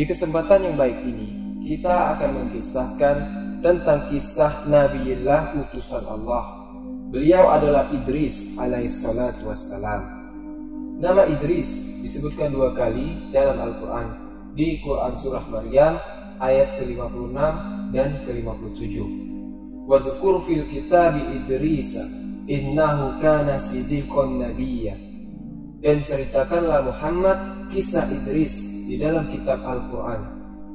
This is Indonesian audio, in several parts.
Di kesempatan yang baik ini, kita akan mengisahkan tentang kisah Nabiullah utusan Allah. Beliau adalah Idris alaihissalatu wassalam. Nama Idris disebutkan dua kali dalam Al-Quran. Di Quran Surah Maryam ayat ke-56 dan ke-57. Wazkur fil kitab Idris innahu kana siddiqan nabiyya. Dan ceritakanlah Muhammad kisah Idris di dalam kitab Al-Quran.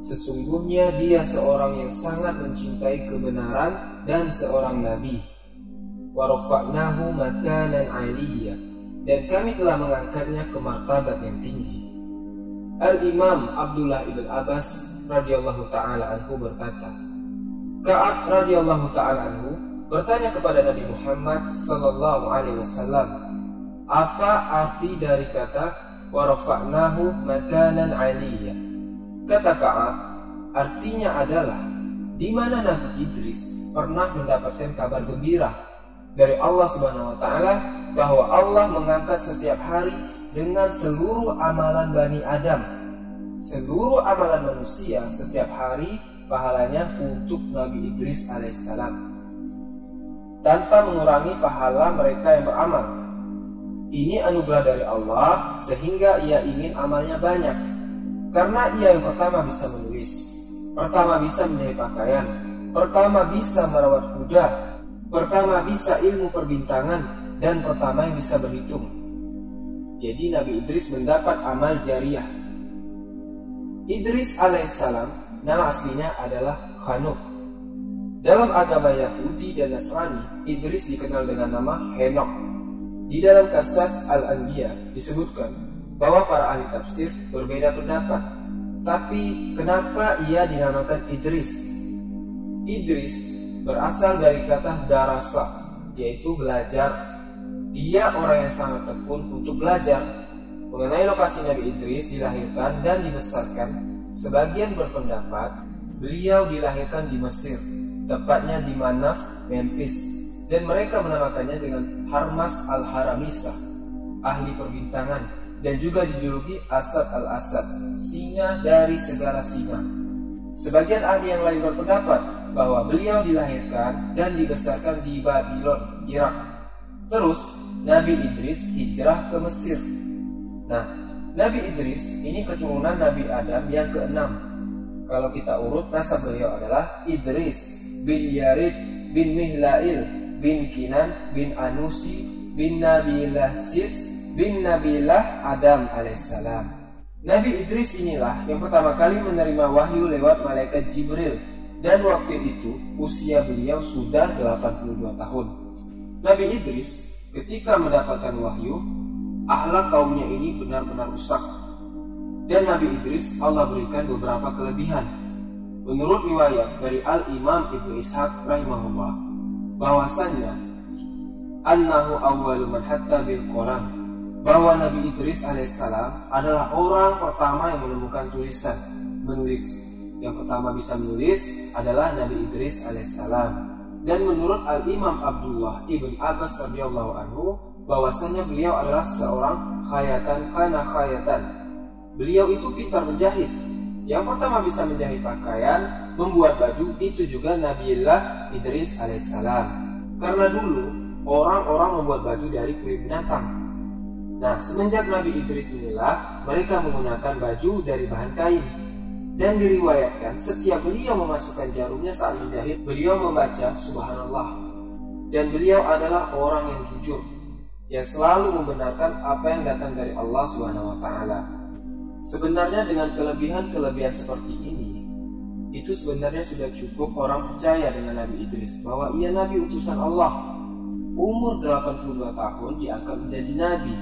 Sesungguhnya dia seorang yang sangat mencintai kebenaran dan seorang nabi. Warofaknahu makanan dan kami telah mengangkatnya ke martabat yang tinggi. Al-Imam Abdullah ibn Abbas radhiyallahu taala anhu berkata, Ka'ab radhiyallahu taala anhu bertanya kepada Nabi Muhammad sallallahu alaihi wasallam, apa arti dari kata warafa'nahu makanan aliyah. Kata Ka'ab, artinya adalah di mana Nabi Idris pernah mendapatkan kabar gembira dari Allah Subhanahu wa taala bahwa Allah mengangkat setiap hari dengan seluruh amalan Bani Adam. Seluruh amalan manusia setiap hari pahalanya untuk Nabi Idris alaihissalam tanpa mengurangi pahala mereka yang beramal ini anugerah dari Allah sehingga ia ingin amalnya banyak. Karena ia yang pertama bisa menulis, pertama bisa menjahit pakaian, pertama bisa merawat kuda, pertama bisa ilmu perbintangan, dan pertama yang bisa berhitung. Jadi Nabi Idris mendapat amal jariah. Idris alaihissalam nama aslinya adalah Khanuk. Dalam agama Yahudi dan Nasrani, Idris dikenal dengan nama Henok. Di dalam kasas Al-Anbiya disebutkan bahwa para ahli tafsir berbeda pendapat. Tapi kenapa ia dinamakan Idris? Idris berasal dari kata darasa, yaitu belajar. Dia orang yang sangat tekun untuk belajar. Mengenai lokasi Nabi Idris dilahirkan dan dibesarkan, sebagian berpendapat beliau dilahirkan di Mesir, tepatnya di Manaf, Memphis, dan mereka menamakannya dengan Harmas al-Haramisa, ahli perbintangan dan juga dijuluki Asad al-Asad, singa dari segala singa. Sebagian ahli yang lain berpendapat bahwa beliau dilahirkan dan dibesarkan di Babylon, Irak. Terus Nabi Idris hijrah ke Mesir. Nah, Nabi Idris ini keturunan Nabi Adam yang keenam. Kalau kita urut nasab beliau adalah Idris bin Yarid bin Mihlail bin Kinan bin Anusi bin Nabilah Sid bin Nabilah Adam alaihissalam. Nabi Idris inilah yang pertama kali menerima wahyu lewat malaikat Jibril dan waktu itu usia beliau sudah 82 tahun. Nabi Idris ketika mendapatkan wahyu, ahlak kaumnya ini benar-benar rusak. Dan Nabi Idris Allah berikan beberapa kelebihan. Menurut riwayat dari Al-Imam Ibnu Ishaq rahimahullah, bahwasannya annahu awwalu man hatta bil Quran bahwa Nabi Idris alaihissalam adalah orang pertama yang menemukan tulisan menulis. Yang pertama bisa menulis adalah Nabi Idris alaihissalam dan menurut Al Imam Abdullah ibn Abbas radhiyallahu anhu bahwasanya beliau adalah seorang khayatan kana khayatan. Beliau itu pintar menjahit. Yang pertama bisa menjahit pakaian membuat baju itu juga Nabiullah Idris alaihissalam. Karena dulu orang-orang membuat baju dari kulit binatang. Nah, semenjak Nabi Idris inilah mereka menggunakan baju dari bahan kain. Dan diriwayatkan setiap beliau memasukkan jarumnya saat menjahit, beliau membaca Subhanallah. Dan beliau adalah orang yang jujur, yang selalu membenarkan apa yang datang dari Allah Subhanahu wa taala. Sebenarnya dengan kelebihan-kelebihan seperti ini itu sebenarnya sudah cukup orang percaya dengan Nabi Idris bahwa ia Nabi utusan Allah. Umur 82 tahun diangkat menjadi Nabi.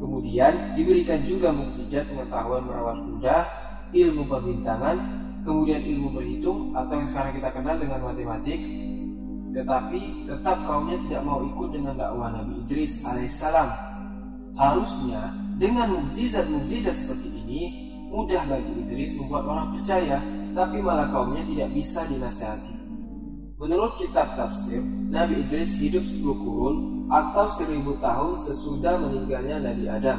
Kemudian diberikan juga mukjizat pengetahuan merawat kuda, ilmu perbintangan, kemudian ilmu berhitung atau yang sekarang kita kenal dengan matematik. Tetapi tetap kaumnya tidak mau ikut dengan dakwah Nabi Idris alaihissalam. Harusnya dengan mukjizat-mukjizat seperti ini mudah bagi Idris membuat orang percaya tapi malah kaumnya tidak bisa dinasehati. Menurut kitab tafsir, Nabi Idris hidup 10 kurun atau 1000 tahun sesudah meninggalnya Nabi Adam.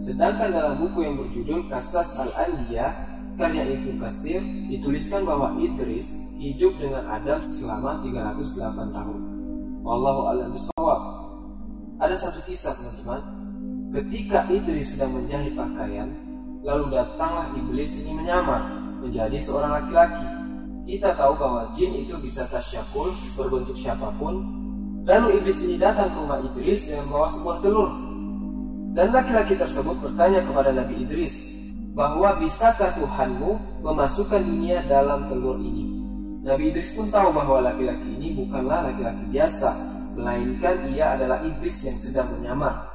Sedangkan dalam buku yang berjudul Kasas Al-Anbiya, karya Ibnu Kasir dituliskan bahwa Idris hidup dengan Adam selama 308 tahun. Wallahu a'lam bishawab. Ada satu kisah teman-teman. Ketika Idris sedang menjahit pakaian, lalu datanglah iblis ini menyamar menjadi seorang laki-laki. Kita tahu bahwa jin itu bisa tasyakul berbentuk siapa pun. Lalu iblis ini datang ke rumah Idris dengan membawa sebuah telur. Dan laki-laki tersebut bertanya kepada Nabi Idris bahwa bisakah Tuhanmu memasukkan dunia dalam telur ini. Nabi Idris pun tahu bahwa laki-laki ini bukanlah laki-laki biasa, melainkan ia adalah iblis yang sedang menyamar.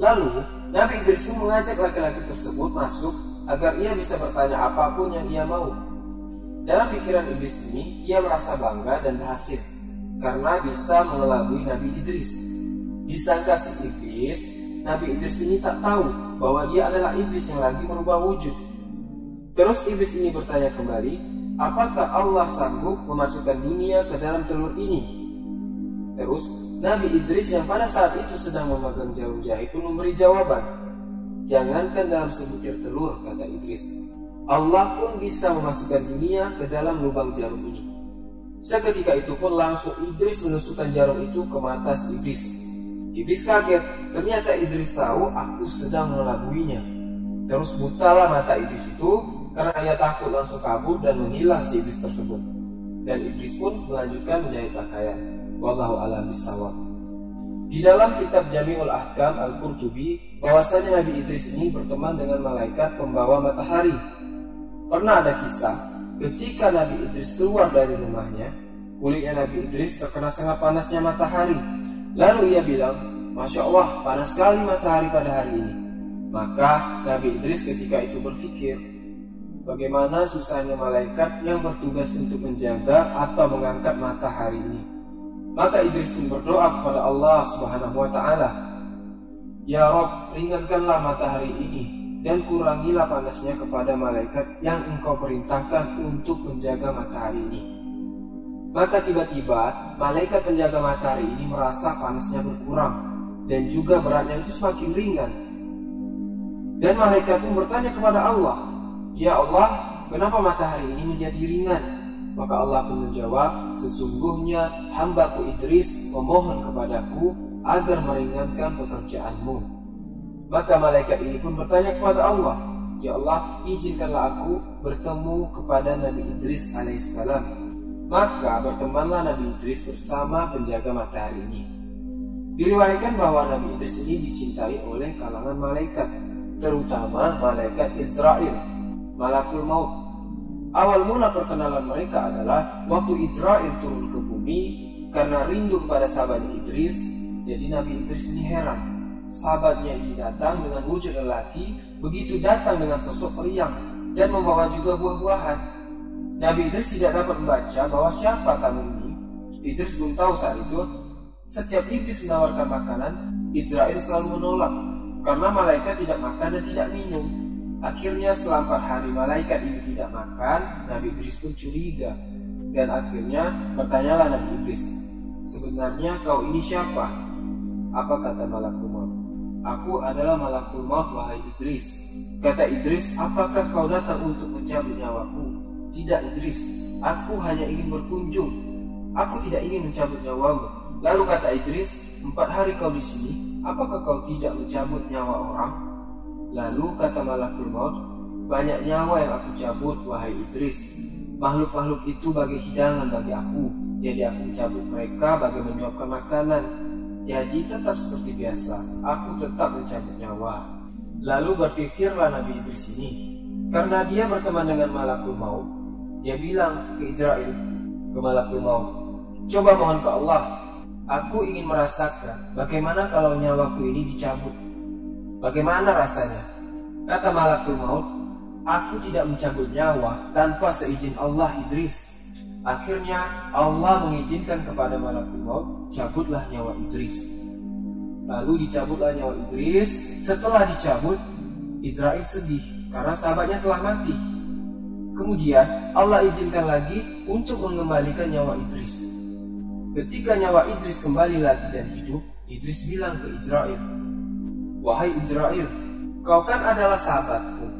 Lalu, Nabi Idris pun mengajak laki-laki tersebut masuk agar ia bisa bertanya apa pun yang ia mau. Dalam pikiran iblis ini, ia merasa bangga dan berhasil karena bisa mengelabui Nabi Idris. Disangka si iblis, Nabi Idris ini tak tahu bahwa dia adalah iblis yang lagi merubah wujud. Terus iblis ini bertanya kembali, apakah Allah sanggup memasukkan dunia ke dalam telur ini? Terus Nabi Idris yang pada saat itu sedang memegang jarum jahit pun memberi jawaban. Jangankan dalam sebutir telur, kata Idris. Allah pun bisa memasukkan dunia ke dalam lubang jarum ini. Seketika itu pun langsung Idris menusukkan jarum itu ke mata si Iblis. Iblis kaget, ternyata Idris tahu aku sedang melabuinya. Terus butalah mata Iblis itu karena ia takut langsung kabur dan menghilang si iblis tersebut. Dan iblis pun melanjutkan menjahit pakaian. Wallahu a'lam bishawab. Di dalam kitab Jami'ul Ahkam Al-Qurtubi, bahwasanya Nabi Idris ini berteman dengan malaikat pembawa matahari. Pernah ada kisah ketika Nabi Idris keluar dari rumahnya, kulitnya Nabi Idris terkena sangat panasnya matahari. Lalu ia bilang, Masya Allah, panas sekali matahari pada hari ini. Maka Nabi Idris ketika itu berpikir, bagaimana susahnya malaikat yang bertugas untuk menjaga atau mengangkat matahari ini. Maka Idris pun berdoa kepada Allah Subhanahu wa taala, "Ya Rob, ringankanlah matahari ini dan kurangilah panasnya kepada malaikat yang Engkau perintahkan untuk menjaga matahari ini." Maka tiba-tiba malaikat penjaga matahari ini merasa panasnya berkurang dan juga beratnya itu semakin ringan. Dan malaikat pun bertanya kepada Allah, Ya Allah, kenapa matahari ini menjadi ringan? Maka Allah pun menjawab, sesungguhnya hambaku Idris memohon kepadaku agar meringankan pekerjaanmu. Maka malaikat ini pun bertanya kepada Allah, Ya Allah, izinkanlah aku bertemu kepada Nabi Idris alaihissalam. Maka bertemanlah Nabi Idris bersama penjaga matahari ini. Diriwayatkan bahwa Nabi Idris ini dicintai oleh kalangan malaikat, terutama malaikat Israel malakul maut. Awal mula perkenalan mereka adalah waktu Israel turun ke bumi karena rindu kepada sahabatnya Idris. Jadi Nabi Idris ini heran. Sahabatnya ini datang dengan wujud lelaki, begitu datang dengan sosok periang dan membawa juga buah-buahan. Nabi Idris tidak dapat membaca bahwa siapa tamu ini. Idris belum tahu saat itu. Setiap iblis menawarkan makanan, Israel selalu menolak karena malaikat tidak makan dan tidak minum. Akhirnya setelah empat hari malaikat ini tidak makan, Nabi Idris pun curiga. Dan akhirnya bertanyalah Nabi Idris, sebenarnya kau ini siapa? Apa kata malakul maut? Aku adalah malakul maut wahai Idris. Kata Idris, apakah kau datang untuk mencabut nyawaku? Tidak Idris, aku hanya ingin berkunjung. Aku tidak ingin mencabut nyawamu. Lalu kata Idris, empat hari kau di sini, apakah kau tidak mencabut nyawa orang? Lalu kata malakul maut, banyak nyawa yang aku cabut, wahai Idris. Makhluk-makhluk itu bagi hidangan bagi aku. Jadi aku mencabut mereka bagi menyuapkan makanan. Jadi tetap seperti biasa, aku tetap mencabut nyawa. Lalu berpikirlah Nabi Idris ini, karena dia berteman dengan malakul maut, dia bilang ke Israel, ke malakul maut, coba mohon ke Allah, aku ingin merasakan bagaimana kalau nyawaku ini dicabut Bagaimana rasanya? Kata malakul maut, aku tidak mencabut nyawa tanpa seizin Allah Idris. Akhirnya Allah mengizinkan kepada malakul maut, cabutlah nyawa Idris. Lalu dicabutlah nyawa Idris. Setelah dicabut, Israel sedih karena sahabatnya telah mati. Kemudian Allah izinkan lagi untuk mengembalikan nyawa Idris. Ketika nyawa Idris kembali lagi dan hidup, Idris bilang ke Israel, Wahai Israel, kau kan adalah sahabatku.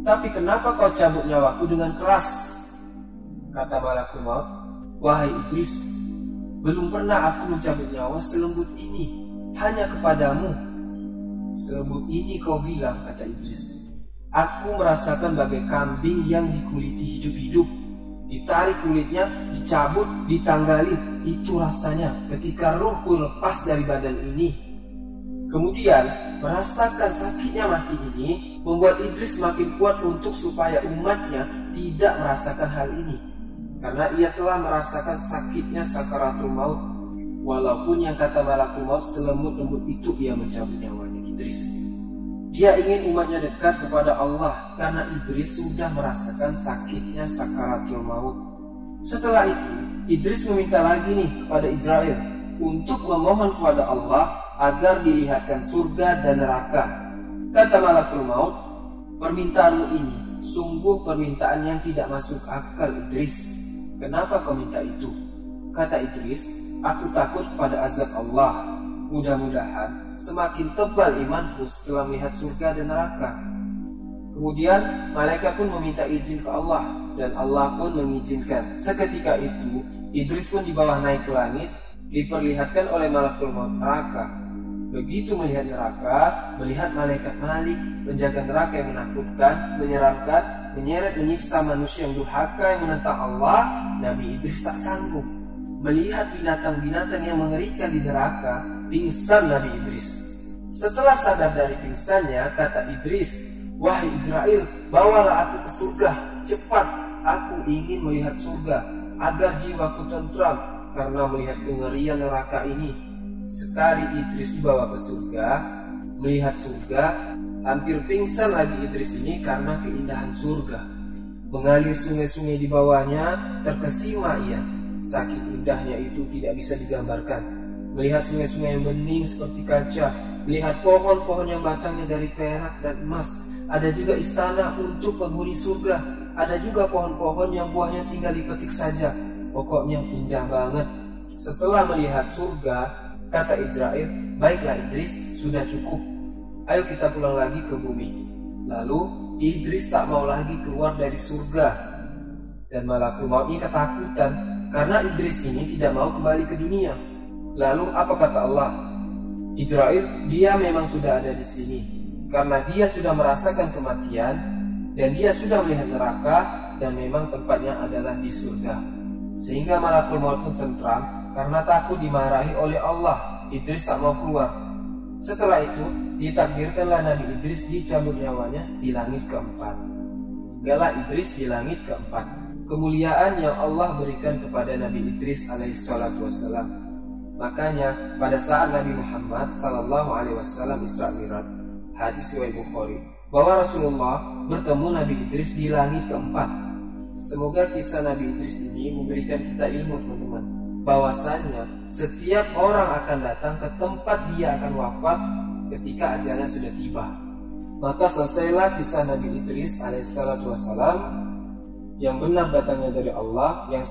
Tapi kenapa kau cabut nyawaku dengan keras? Kata malakul maut, Wahai Idris, belum pernah aku mencabut nyawa selembut ini, hanya kepadamu. Selembut ini kau bilang, kata Idris. Aku merasakan bagai kambing yang dikuliti hidup-hidup. Ditarik kulitnya, dicabut, ditanggalin. Itu rasanya ketika ruhku lepas dari badan ini. Kemudian, merasakan sakitnya mati ini membuat Idris makin kuat untuk supaya umatnya tidak merasakan hal ini. Karena ia telah merasakan sakitnya sakaratul maut. Walaupun yang kata malakul maut selembut-lembut itu ia mencabut nyawanya Idris. Dia ingin umatnya dekat kepada Allah karena Idris sudah merasakan sakitnya sakaratul maut. Setelah itu, Idris meminta lagi nih kepada Israel untuk memohon kepada Allah agar dilihatkan surga dan neraka. Kata malakul maut, permintaanmu ini sungguh permintaan yang tidak masuk akal Idris. Kenapa kau minta itu? Kata Idris, aku takut pada azab Allah. Mudah-mudahan semakin tebal imanku setelah melihat surga dan neraka. Kemudian malaikat pun meminta izin ke Allah dan Allah pun mengizinkan. Seketika itu Idris pun dibawa naik ke langit diperlihatkan oleh malakul maut neraka Begitu melihat neraka, melihat malaikat Malik, menjaga neraka yang menakutkan, menyeramkan, menyeret menyiksa manusia yang durhaka yang menentang Allah, Nabi Idris tak sanggup. Melihat binatang-binatang yang mengerikan di neraka, pingsan Nabi Idris. Setelah sadar dari pingsannya, kata Idris, Wahai Israel, bawalah aku ke surga, cepat, aku ingin melihat surga, agar jiwaku tentram, karena melihat kengerian neraka ini Sekali Idris dibawa ke surga, melihat surga, hampir pingsan lagi Idris ini karena keindahan surga. Mengalir sungai-sungai di bawahnya, terkesima ia. Saking indahnya itu tidak bisa digambarkan. Melihat sungai-sungai yang bening seperti kaca, melihat pohon-pohon yang batangnya dari perak dan emas. Ada juga istana untuk penghuni surga. Ada juga pohon-pohon yang buahnya tinggal dipetik saja. Pokoknya indah banget. Setelah melihat surga, Kata Israel, baiklah Idris, sudah cukup. Ayo kita pulang lagi ke bumi. Lalu Idris tak mau lagi keluar dari surga. Dan malakul mautnya ketakutan karena Idris ini tidak mau kembali ke dunia. Lalu apa kata Allah? Israel, dia memang sudah ada di sini. Karena dia sudah merasakan kematian dan dia sudah melihat neraka dan memang tempatnya adalah di surga. Sehingga malakul maut pun tentram karena takut dimarahi oleh Allah. Idris tak mau keluar. Setelah itu, ditakdirkanlah Nabi Idris dicabut nyawanya di langit keempat. Galah Idris di langit keempat. Kemuliaan yang Allah berikan kepada Nabi Idris alaihissalatu wassalam. Makanya pada saat Nabi Muhammad sallallahu alaihi wasallam Isra Mi'raj, hadis riwayat Bukhari, bahwa Rasulullah bertemu Nabi Idris di langit keempat. Semoga kisah Nabi Idris ini memberikan kita ilmu teman-teman bahwasanya setiap orang akan datang ke tempat dia akan wafat ketika ajalnya sudah tiba. Maka selesailah kisah Nabi Idris alaihissalatu wassalam yang benar datangnya dari Allah yang